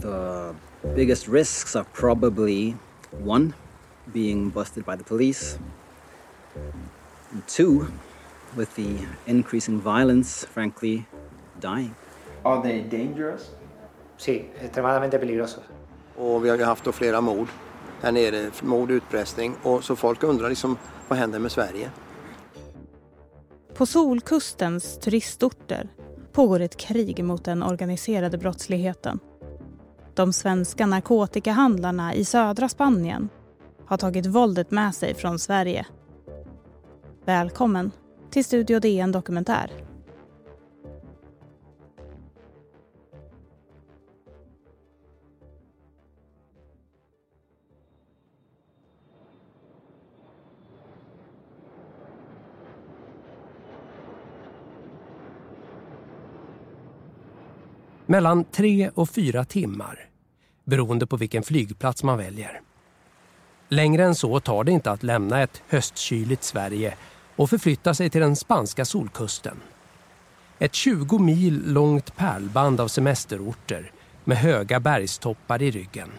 The biggest risks are probably one, being busted by the police, and two, with the increasing violence, frankly, dying. Are they dangerous? Sí, extremadamente peligrosos. Och vi har ju haft då flera mord här nere, mord, utpressning och så folk undrar liksom vad händer med Sverige? På Solkustens turistorter pågår ett krig mot den organiserade brottsligheten. De svenska narkotikahandlarna i södra Spanien har tagit våldet med sig från Sverige. Välkommen till Studio DN Dokumentär. Mellan tre och fyra timmar, beroende på vilken flygplats man väljer. Längre än så tar det inte att lämna ett höstkyligt Sverige och förflytta sig till den spanska solkusten. Ett 20 mil långt pärlband av semesterorter med höga bergstoppar i ryggen.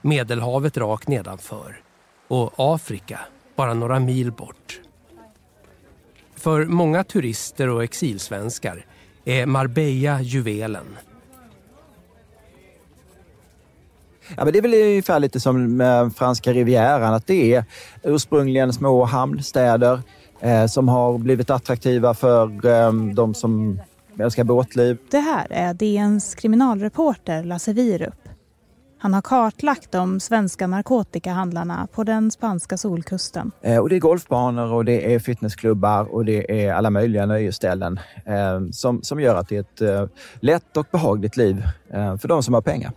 Medelhavet rakt nedanför och Afrika bara några mil bort. För många turister och exilsvenskar är Marbella juvelen. Ja, men det är väl ungefär lite som med franska rivieran, att det är ursprungligen små hamnstäder eh, som har blivit attraktiva för eh, de som älskar båtliv. Det här är DNs kriminalreporter Lasse Wierup. Han har kartlagt de svenska narkotikahandlarna på den spanska solkusten. Eh, och det är golfbanor och det är fitnessklubbar och det är alla möjliga nöjesställen eh, som, som gör att det är ett eh, lätt och behagligt liv för de som har pengar.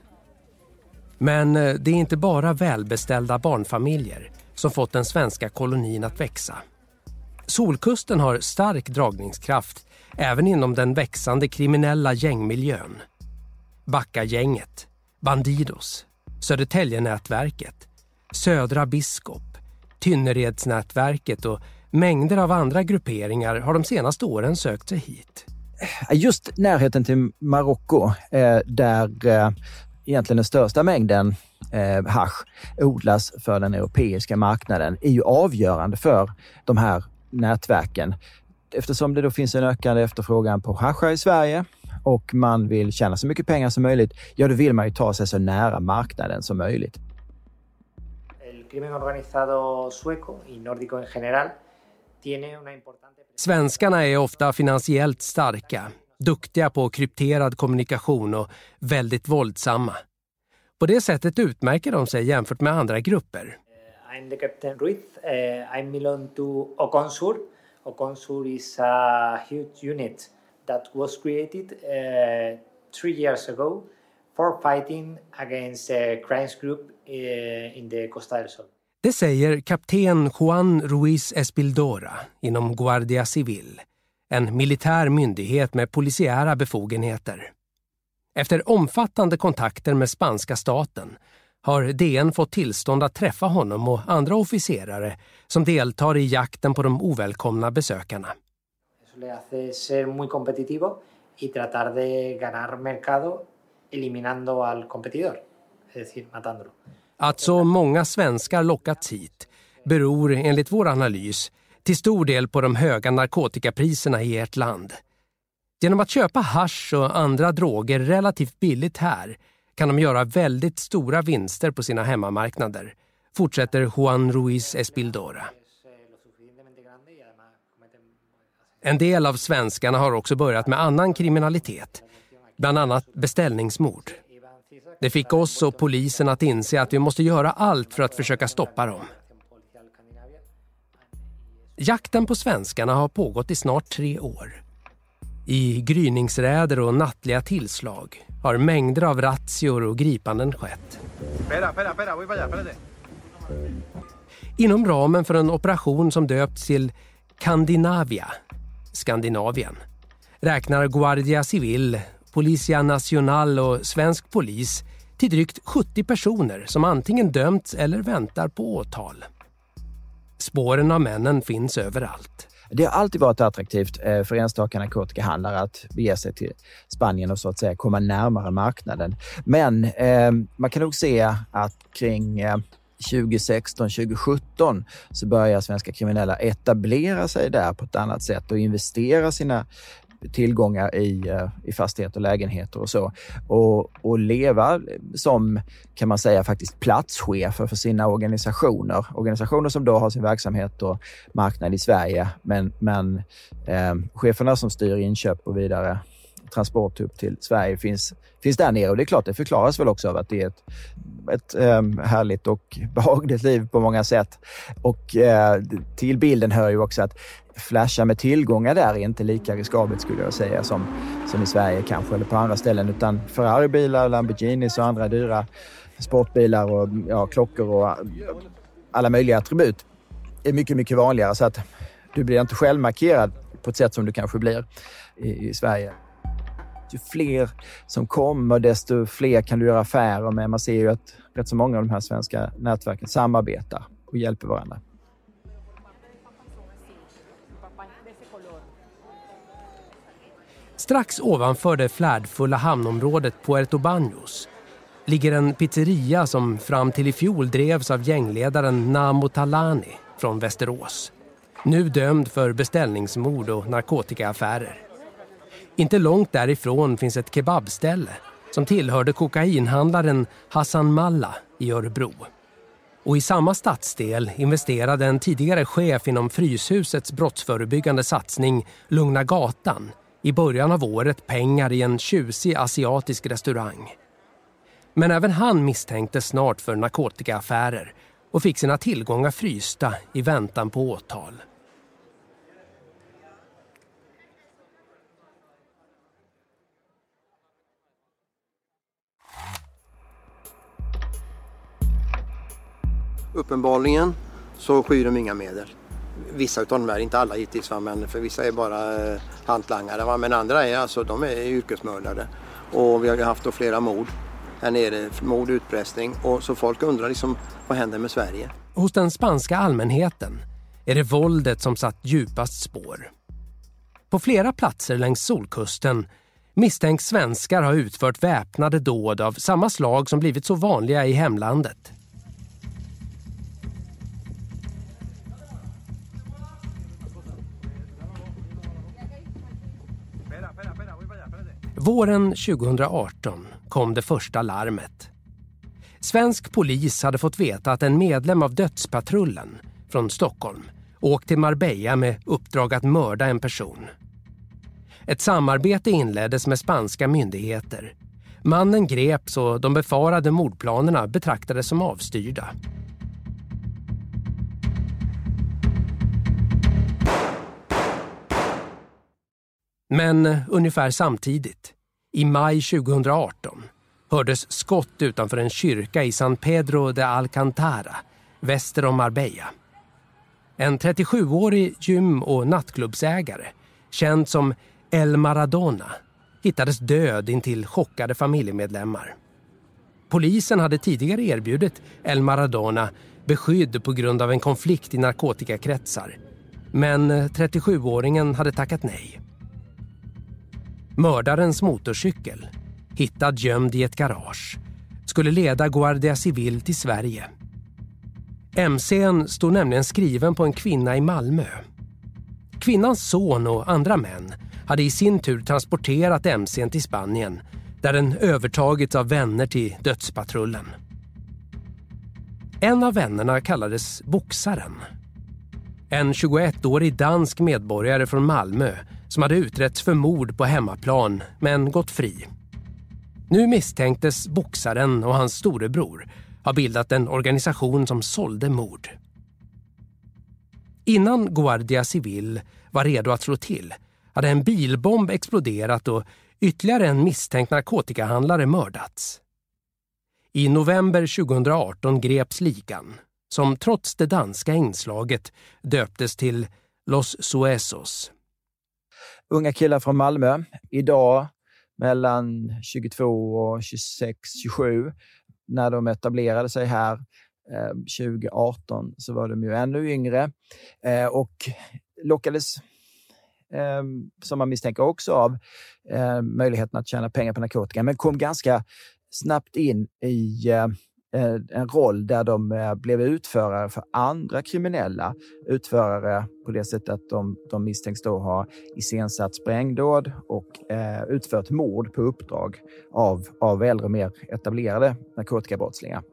Men det är inte bara välbeställda barnfamiljer som fått den svenska kolonin att växa. Solkusten har stark dragningskraft även inom den växande kriminella gängmiljön. Backagänget, Bandidos, Södertäljenätverket, Södra Biskop, Tynneredsnätverket och mängder av andra grupperingar har de senaste åren sökt sig hit. Just närheten till Marocko, eh, där eh, egentligen den största mängden eh, hash odlas för den europeiska marknaden, är ju avgörande för de här nätverken. Eftersom det då finns en ökande efterfrågan på hasch i Sverige och man vill tjäna så mycket pengar som möjligt, ja då vill man ju ta sig så nära marknaden som möjligt. Svenskarna är ofta finansiellt starka, duktiga på krypterad kommunikation och väldigt våldsamma. På det sättet utmärker de sig jämfört med andra grupper. I'm the Captain Ruiz. Uh, I belong to Oconsur. Oconsur is a huge unit that was created uh, three years ago for fighting against a crimes group uh, in the Costa del Sol. Det säger kapten Juan Ruiz Espildora inom Guardia Civil, en militär myndighet med polisiära befogenheter. Efter omfattande kontakter med spanska staten har DN fått tillstånd att träffa honom och andra officerare som deltar i jakten på de ovälkomna besökarna. Eso le hace ser muy competitivo y tratar de ganar mercado eliminando al competidor, es decir, matándolo. Att så många svenskar lockats hit beror enligt vår analys till stor del på de höga narkotikapriserna i ert land. Genom att köpa hash och andra droger relativt billigt här kan de göra väldigt stora vinster på sina hemmamarknader, fortsätter Juan Ruiz Espildora. En del av svenskarna har också börjat med annan kriminalitet, bland annat beställningsmord. Det fick oss och polisen att inse att vi måste göra allt för att försöka stoppa dem. Jakten på svenskarna har pågått i snart tre år. I gryningsräder och nattliga tillslag har mängder av razzior och gripanden skett. Inom ramen för en operation som döpts till Candinavia, Skandinavien, räknar Guardia Civil, Policia Nacional och svensk polis till drygt 70 personer som antingen dömts eller väntar på åtal. Spåren av männen finns överallt. Det har alltid varit attraktivt eh, för enstaka narkotikahandlare att bege sig till Spanien och så att säga komma närmare marknaden. Men eh, man kan nog se att kring eh, 2016, 2017 så börjar svenska kriminella etablera sig där på ett annat sätt och investera sina tillgångar i, eh, i fastigheter och lägenheter och så. Och, och leva som, kan man säga, faktiskt platschefer för sina organisationer. Organisationer som då har sin verksamhet och marknad i Sverige, men, men eh, cheferna som styr inköp och vidare transport upp till Sverige finns, finns där nere. Och det är klart, det förklaras väl också av att det är ett, ett um, härligt och behagligt liv på många sätt. Och uh, till bilden hör ju också att flasha med tillgångar där är inte lika riskabelt skulle jag säga som, som i Sverige kanske eller på andra ställen. Utan Ferraribilar, Lamborghinis och andra dyra sportbilar och ja, klockor och alla möjliga attribut är mycket, mycket vanligare. Så att du blir inte självmarkerad på ett sätt som du kanske blir i, i Sverige ju fler som kommer, desto fler kan du göra affärer med. Man ser ju att rätt så många av de här svenska nätverken samarbetar och hjälper varandra. Strax ovanför det flärdfulla hamnområdet Puerto Banos ligger en pizzeria som fram till i fjol drevs av gängledaren Namo Talani från Västerås. Nu dömd för beställningsmord och narkotikaaffärer. Inte långt därifrån finns ett kebabställe som tillhörde kokainhandlaren Hassan Malla i Örebro. Och i samma stadsdel investerade en tidigare chef inom Fryshusets brottsförebyggande satsning Lugna Gatan i början av året pengar i en tjusig asiatisk restaurang. Men även han misstänktes snart för narkotikaaffärer och fick sina tillgångar frysta i väntan på åtal. Uppenbarligen så skyr de inga medel. Vissa av dem är, inte alla givetvis, men för vissa är bara eh, hantlangare. Va? Men andra är alltså, de är yrkesmördare. Och vi har ju haft då flera mord här nere, mord, utpressning. Och så folk undrar liksom, vad händer med Sverige? Hos den spanska allmänheten är det våldet som satt djupast spår. På flera platser längs Solkusten misstänks svenskar ha utfört väpnade dåd av samma slag som blivit så vanliga i hemlandet. Våren 2018 kom det första larmet. Svensk polis hade fått veta att en medlem av Dödspatrullen från Stockholm åkt till Marbella med uppdrag att mörda en person. Ett samarbete inleddes med spanska myndigheter. Mannen greps och de befarade mordplanerna betraktades som avstyrda. Men eh, ungefär samtidigt, i maj 2018, hördes skott utanför en kyrka i San Pedro de Alcantara, väster om Marbella. En 37-årig gym och nattklubbsägare, känd som El Maradona, hittades död intill chockade familjemedlemmar. Polisen hade tidigare erbjudit El Maradona beskydd på grund av en konflikt i narkotikakretsar. Men eh, 37-åringen hade tackat nej. Mördarens motorcykel, hittad gömd i ett garage, skulle leda Guardia Civil till Sverige. MCn stod nämligen skriven på en kvinna i Malmö. Kvinnans son och andra män hade i sin tur transporterat MCn till Spanien där den övertagits av vänner till dödspatrullen. En av vännerna kallades Boxaren. En 21-årig dansk medborgare från Malmö som hade utretts för mord på hemmaplan men gått fri. Nu misstänktes boxaren och hans storebror ha bildat en organisation som sålde mord. Innan Guardia Civil var redo att slå till hade en bilbomb exploderat och ytterligare en misstänkt narkotikahandlare mördats. I november 2018 greps ligan, som trots det danska inslaget döptes till Los Suesos unga killar från Malmö. Idag mellan 22 och 26, 27. När de etablerade sig här eh, 2018 så var de ju ännu yngre. Eh, och lockades ehm, som man misstänker också av eh, möjligheten att tjäna pengar på narkotika, men kom ganska snabbt in i Eh, en roll där de eh, blev utförare för andra kriminella utförare på det sättet att de, de misstänks då ha iscensatt sprängdåd och eh, utfört mord på uppdrag av, av äldre, mer etablerade narkotikabrottslingar.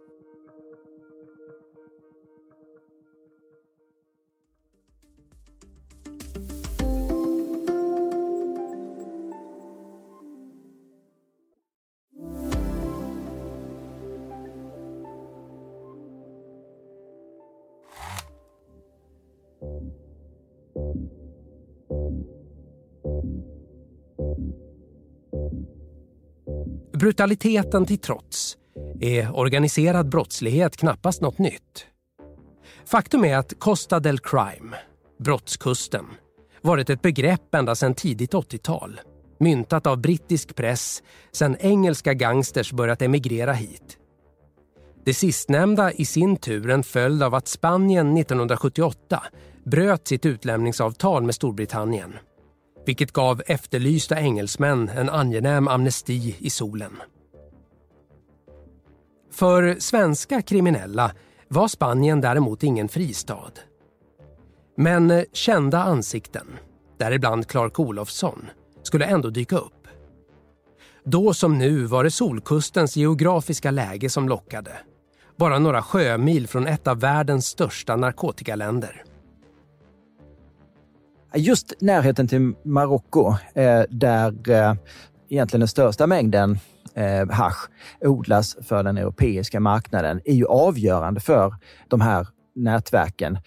Brutaliteten till trots är organiserad brottslighet knappast något nytt. Faktum är att Costa del Crime, brottskusten, varit ett begrepp ända sedan tidigt 80-tal. Myntat av brittisk press sedan engelska gangsters börjat emigrera hit. Det sistnämnda i sin tur en följd av att Spanien 1978 bröt sitt utlämningsavtal med Storbritannien vilket gav efterlysta engelsmän en angenäm amnesti i solen. För svenska kriminella var Spanien däremot ingen fristad. Men kända ansikten, däribland Clark Olofsson, skulle ändå dyka upp. Då som nu var det Solkustens geografiska läge som lockade. Bara några sjömil från ett av världens största narkotikaländer. Just närheten till Marocko, eh, där eh, egentligen den största mängden eh, hash odlas för den europeiska marknaden, är ju avgörande för de här nätverken.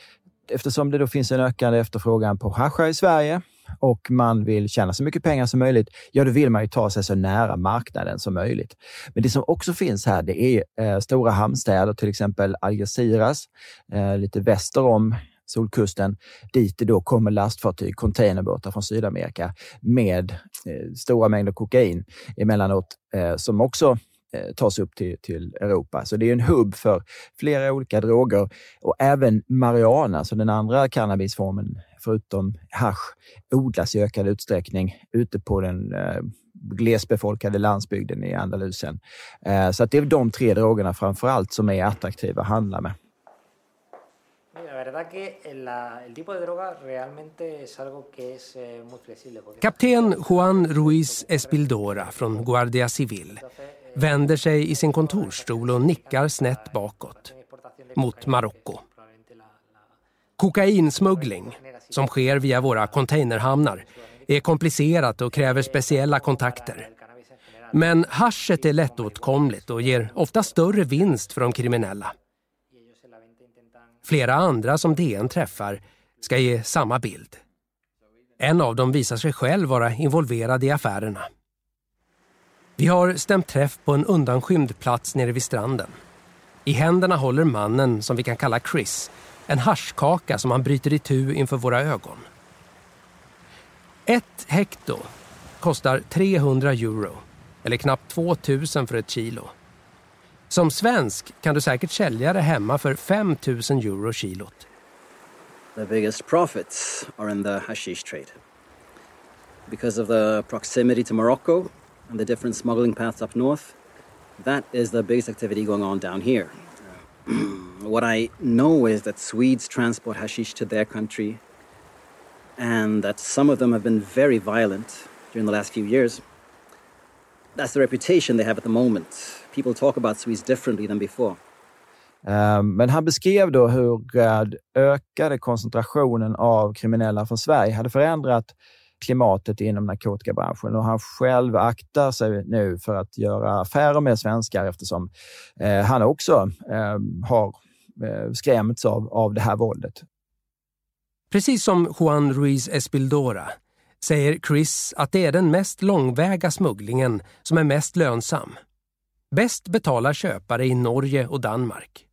Eftersom det då finns en ökande efterfrågan på hasch i Sverige och man vill tjäna så mycket pengar som möjligt, ja då vill man ju ta sig så nära marknaden som möjligt. Men det som också finns här, det är eh, stora hamnstäder, till exempel Algeciras, eh, lite väster om Solkusten, dit det då kommer lastfartyg, containerbåtar från Sydamerika med eh, stora mängder kokain emellanåt, eh, som också eh, tas upp till, till Europa. Så det är en hubb för flera olika droger och även marijuana, så den andra cannabisformen, förutom hash, odlas i ökad utsträckning ute på den eh, glesbefolkade landsbygden i Andalusien. Eh, så att det är de tre drogerna framför allt som är attraktiva att handla med verdad que la, el tipo de droga realmente es algo que es eh, muy flexible. Kapten Juan Ruiz Espildora från Guardia Civil vänder sig i sin kontorsstol och nickar snett bakåt mot Marocko. Kokainsmuggling, som sker via våra containerhamnar, är komplicerat och kräver speciella kontakter. Men haschet är lättåtkomligt och ger ofta större vinst för de kriminella. Flera andra som DN träffar ska ge samma bild. En av dem visar sig själv vara involverad i affärerna. Vi har stämt träff på en undanskymd plats nere vid stranden. I händerna håller mannen, som vi kan kalla Chris, en haschkaka som han bryter itu inför våra ögon. Ett hekto kostar 300 euro, eller knappt 2000 för ett kilo. Som svensk kan du säkert sälja det hemma för 5 000 euro kilot. The biggest profits are in the hashish trade. Because of the proximity to Morocco and the different smuggling paths up north, that is the biggest activity going on down here. what I know is that Swedes transport hashish to their country and that some of them have been very violent during the last few years. That's the reputation they have at the moment. People talk about Swedes differently than before. Ehm, men han beskrev då hur ökade koncentrationen av kriminella från Sverige hade förändrat klimatet inom narkotikabranschen och han själv aktar sig nu för att göra affärer med svenskar eftersom eh, han också eh, har eh, skrämts av, av det här våldet. Precis som Juan Ruiz Espildora säger Chris att det är den mest långväga smugglingen som är mest lönsam. Bäst betalar köpare i Norge och Danmark.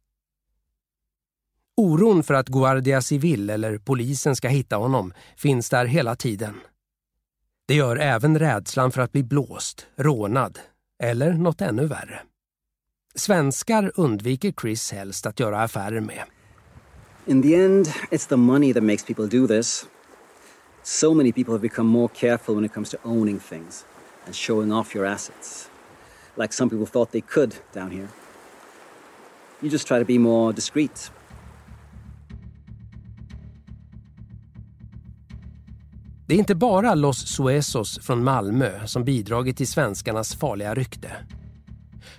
Oron för att Guardia Civil eller polisen ska hitta honom finns där hela tiden. Det gör även rädslan för att bli blåst, rånad eller något ännu värre. Svenskar undviker Chris helst att göra affärer med. In the end, it's the money that makes people do this. So many people have become more careful when it comes to owning things and showing off your assets, like some people thought they could down here. You just try to be more discreet. Det är inte bara Los Suezos från Malmö som bidragit till svenskarnas farliga rykte.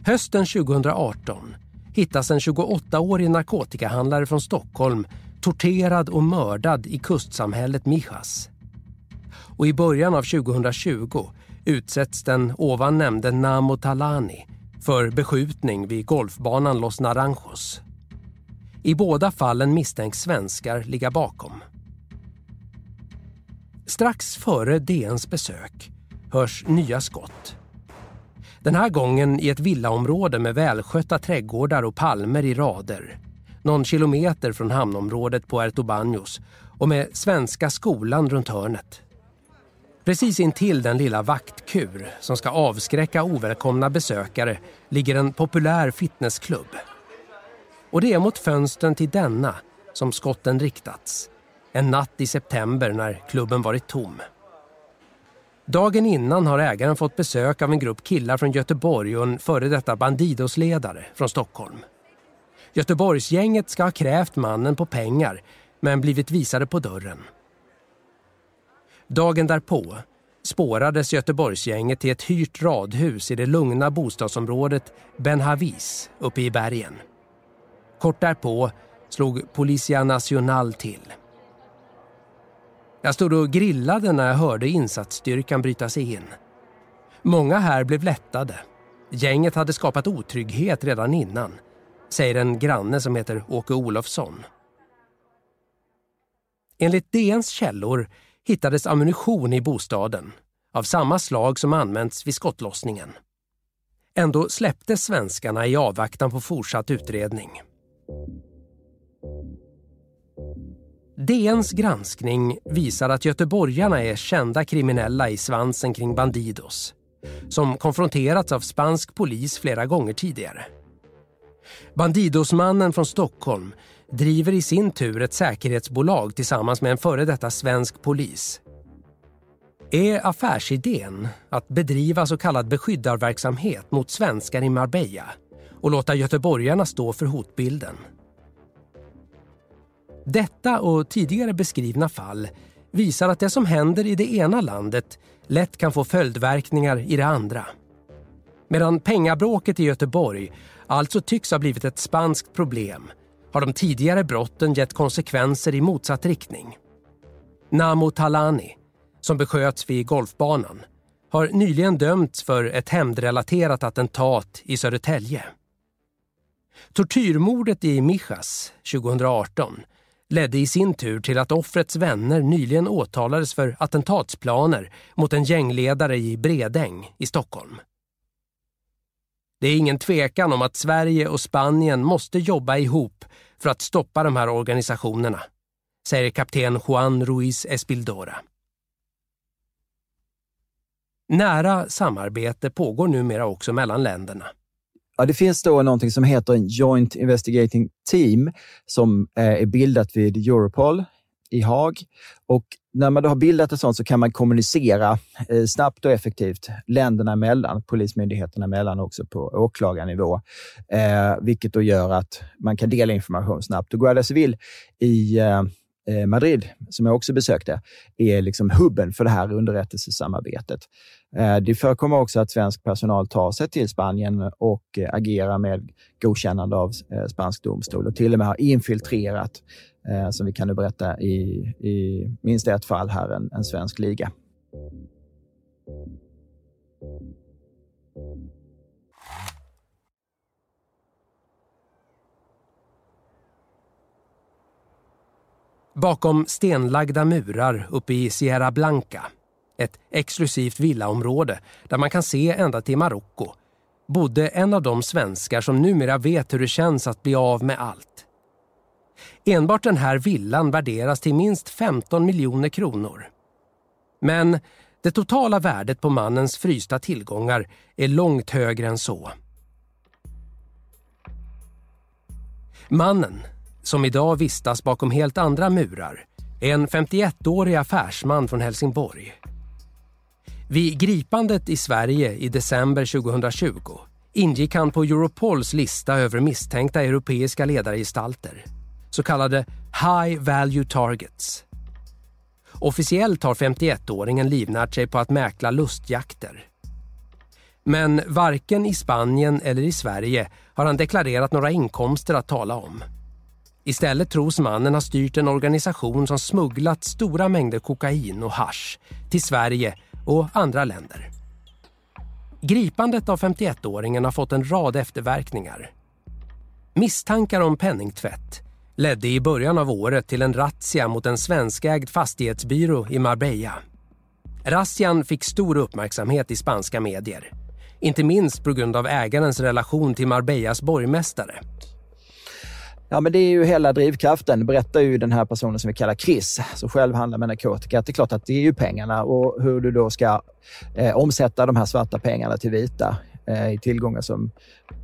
Hösten 2018 hittas en 28-årig narkotikahandlare från Stockholm torterad och mördad i kustsamhället Mijas. Och i början av 2020 utsätts den ovan nämnde Namo Talani för beskjutning vid golfbanan Los Naranjos. I båda fallen misstänks svenskar ligga bakom. Strax före DNs besök hörs nya skott. Den här gången i ett villaområde med välskötta trädgårdar och palmer i rader. Någon kilometer från hamnområdet Puerto Baños och med Svenska skolan runt hörnet. Precis intill den lilla vaktkur som ska avskräcka ovälkomna besökare ligger en populär fitnessklubb. Och det är mot fönstren till denna som skotten riktats. En natt i september när klubben varit tom. Dagen innan har ägaren fått besök av en grupp killar från Göteborg och en före detta bandidosledare från Stockholm. Göteborgsgänget ska ha krävt mannen på pengar men blivit visade på dörren. Dagen därpå spårades Göteborgsgänget till ett hyrt radhus i det lugna bostadsområdet Ben Havis uppe i bergen. Kort därpå slog Policia Nacional till. Jag stod och grillade när jag hörde insatsstyrkan bryta sig in. Många här blev lättade. Gänget hade skapat otrygghet redan innan, säger en granne som heter Åke Olofsson. Enligt DNs källor hittades ammunition i bostaden av samma slag som använts vid skottlossningen. Ändå släpptes svenskarna i avvaktan på fortsatt utredning. DNs granskning visar att göteborgarna är kända kriminella i svansen kring Bandidos som konfronterats av spansk polis flera gånger tidigare. Bandidosmannen från Stockholm driver i sin tur ett säkerhetsbolag tillsammans med en före detta svensk polis. Är affärsidén att bedriva så kallad beskyddarverksamhet mot svenskar i Marbella och låta göteborgarna stå för hotbilden? Detta och tidigare beskrivna fall visar att det som händer i det ena landet lätt kan få följdverkningar i det andra. Medan pengabråket i Göteborg alltså tycks ha blivit ett spanskt problem har de tidigare brotten gett konsekvenser i motsatt riktning. Namo Talani, som besköts vid golfbanan, har nyligen dömts för ett hämndrelaterat attentat i Södertälje. Tortyrmordet i Mijas 2018 ledde i sin tur till att offrets vänner nyligen åtalades för attentatsplaner mot en gängledare i Bredäng i Stockholm. Det är ingen tvekan om att Sverige och Spanien måste jobba ihop för att stoppa de här organisationerna, säger kapten Juan Ruiz Espildora. Nära samarbete pågår numera också mellan länderna. Ja, det finns då någonting som heter en Joint Investigating Team som eh, är bildat vid Europol i Haag. Och när man då har bildat ett sånt så kan man kommunicera eh, snabbt och effektivt länderna emellan, polismyndigheterna emellan också på åklagarnivå. Eh, vilket då gör att man kan dela information snabbt. Och Guardia Civil i Eh, Eh, Madrid, som jag också besökte, är liksom hubben för det här underrättelsesamarbetet. Eh, det förekommer också att svensk personal tar sig till Spanien och eh, agerar med godkännande av spansk domstol och till och med har infiltrerat, som vi kan nu berätta i, i minst ett fall här, en, en svensk liga. Bakom stenlagda murar uppe i Sierra Blanca, ett exklusivt villaområde där man kan se ända till Marocko, bodde en av de svenskar som numera vet hur det känns att bli av med allt. Enbart den här villan värderas till minst 15 miljoner kronor. Men det totala värdet på mannens frysta tillgångar är långt högre än så. Mannen som idag vistas bakom helt andra murar, är en 51-årig affärsman från Helsingborg. Vid gripandet i Sverige i december 2020 ingick han på Europols lista över misstänkta europeiska ledargestalter, så kallade High Value Targets. Officiellt har 51-åringen livnärt sig på att mäkla lustjakter. Men varken i Spanien eller i Sverige har han deklarerat några inkomster att tala om. Istället tros mannen ha styrt en organisation som smugglat stora mängder kokain och hash till Sverige och andra länder. Gripandet av 51-åringen har fått en rad efterverkningar. Misstankar om penningtvätt ledde i början av året till en razzia mot en svenskägd fastighetsbyrå i Marbella. Razzian fick stor uppmärksamhet i spanska medier. Inte minst på grund av ägarens relation till Marbellas borgmästare. Ja, men det är ju hela drivkraften, berättar ju den här personen som vi kallar Chris, som själv handlar med narkotika. Det är klart att det är ju pengarna och hur du då ska eh, omsätta de här svarta pengarna till vita eh, i tillgångar som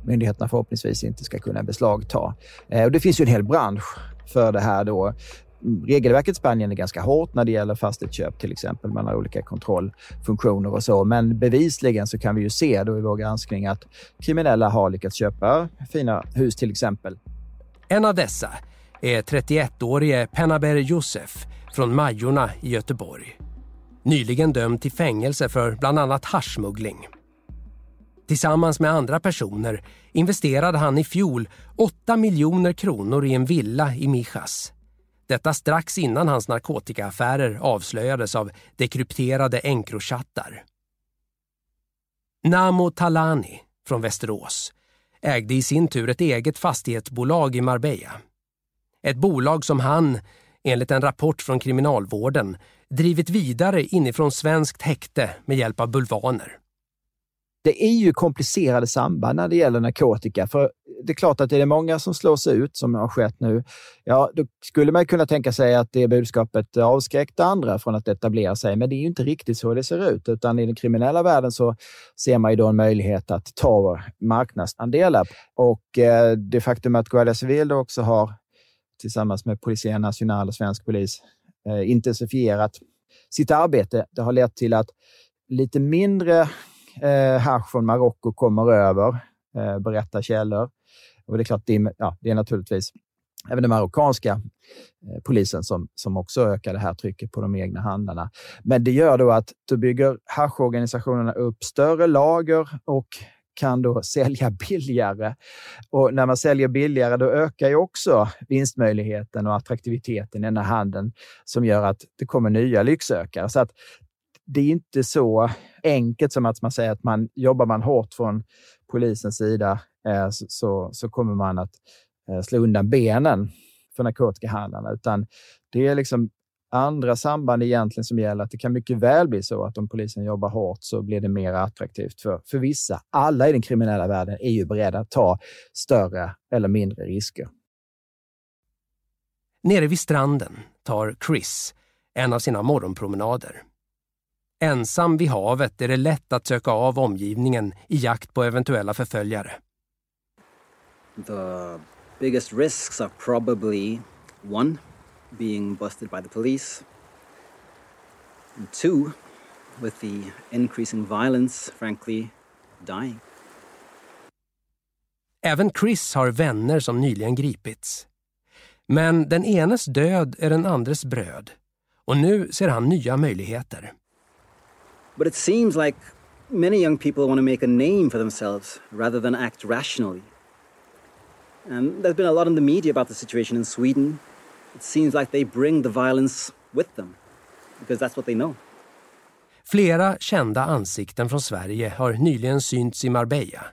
myndigheterna förhoppningsvis inte ska kunna beslagta. Eh, och det finns ju en hel bransch för det här då. Regelverket i Spanien är ganska hårt när det gäller fastighetsköp till exempel. Man har olika kontrollfunktioner och så. Men bevisligen så kan vi ju se då i vår granskning att kriminella har lyckats köpa fina hus till exempel. En av dessa är 31-årige Penaber Josef från Majorna i Göteborg. Nyligen dömd till fängelse för bland annat haschsmuggling. Tillsammans med andra personer investerade han i fjol 8 miljoner kronor i en villa i Mijas. Detta strax innan hans narkotikaaffärer avslöjades av dekrypterade Encrochattar. Namo Talani från Västerås ägde i sin tur ett eget fastighetsbolag i Marbella. Ett bolag som han, enligt en rapport från kriminalvården, drivit vidare inifrån svenskt häkte med hjälp av bulvaner det är ju komplicerade samband när det gäller narkotika. För det är klart att det är många som slås ut, som har skett nu. Ja, då skulle man kunna tänka sig att det budskapet avskräckte andra från att etablera sig, men det är ju inte riktigt så det ser ut. Utan i den kriminella världen så ser man ju då en möjlighet att ta marknadsandelar. Och eh, det faktum att Guardia Civil också har, tillsammans med Polisen National och svensk polis, eh, intensifierat sitt arbete, det har lett till att lite mindre eh, hasch från Marocko kommer över, eh, berättar källor. Och det är klart, det är, ja, det är naturligtvis även den marockanska eh, polisen som, som också ökar det här trycket på de egna handlarna. Men det gör då att då bygger haschorganisationerna upp större lager och kan då sälja billigare. Och när man säljer billigare, då ökar ju också vinstmöjligheten och attraktiviteten i den här handeln som gör att det kommer nya lycksökare. Så att det är inte så enkelt som att man säger att man jobbar man hårt från polisens sida Eh, så, så kommer man att eh, slå undan benen för narkotikahandlarna, utan det är liksom andra samband egentligen som gäller. Att det kan mycket väl bli så att om polisen jobbar hårt så blir det mer attraktivt för, för vissa. Alla i den kriminella världen är ju beredda att ta större eller mindre risker. Nere vid stranden tar Chris en av sina morgonpromenader. Ensam vid havet är det lätt att söka av omgivningen i jakt på eventuella förföljare. The biggest risks are probably one, being busted by the police. And two, with the increasing violence, frankly, dying. Även Chris har vänner som nyligen gripits. Men den enes död är den andres bröd. Och nu ser han nya möjligheter. But it seems like many young people want to make a name for themselves rather than act rationally. And there's been a lot in the media about the situation in Sweden. It seems like they bring the violence with them because that's what they know. Flera kända ansikten från Sverige har nyligen synts i Marbella.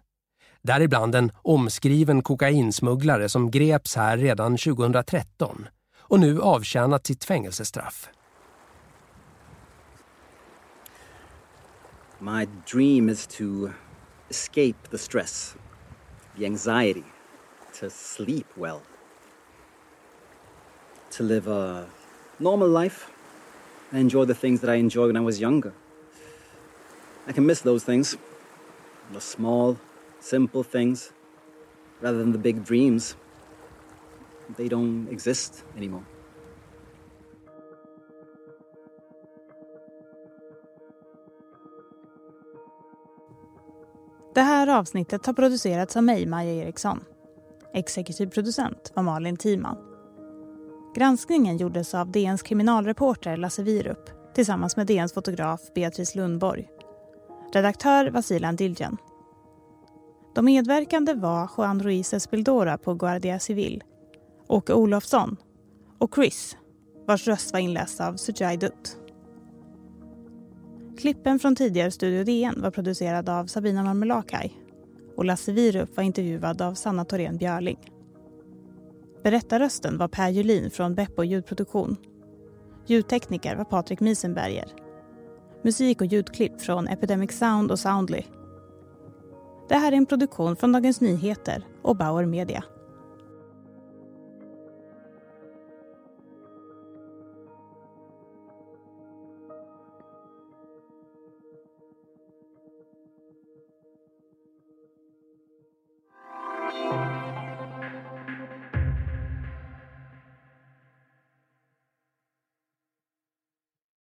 Däribland en omskriven kokainsmugglare som greps här redan 2013 och nu avtjänat sitt fängelsestraff. My dream is to escape the stress, the anxiety, to sleep well, to live a normal life and enjoy the things that I enjoyed when I was younger. I can miss those things, the small, simple things, rather than the big dreams. They don't exist anymore. Det här avsnittet har producerats av mig, Maja Eriksson. Exekutiv producent var Malin Timan. Granskningen gjordes av DNs kriminalreporter Lasse Wierup tillsammans med DNs fotograf Beatrice Lundborg. Redaktör var Silan Diljen. De medverkande var Juan Ruiz Espildora på Guardia Civil, Åke Olofsson och Chris, vars röst var inläst av Sujai Dutt. Klippen från tidigare Studio DN var producerad av Sabina Marmelakai och Lasse Wierup var intervjuad av Sanna Thorén Björling. Berättarrösten var Per Julin från Beppo ljudproduktion. Ljudtekniker var Patrik Miesenberger. Musik och ljudklipp från Epidemic Sound och Soundly. Det här är en produktion från Dagens Nyheter och Bauer Media.